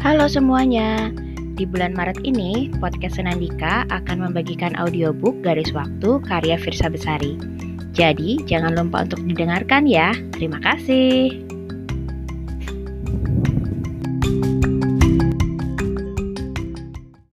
Halo semuanya, di bulan Maret ini podcast Senandika akan membagikan audiobook Garis Waktu karya Firsa Besari. Jadi jangan lupa untuk didengarkan ya. Terima kasih.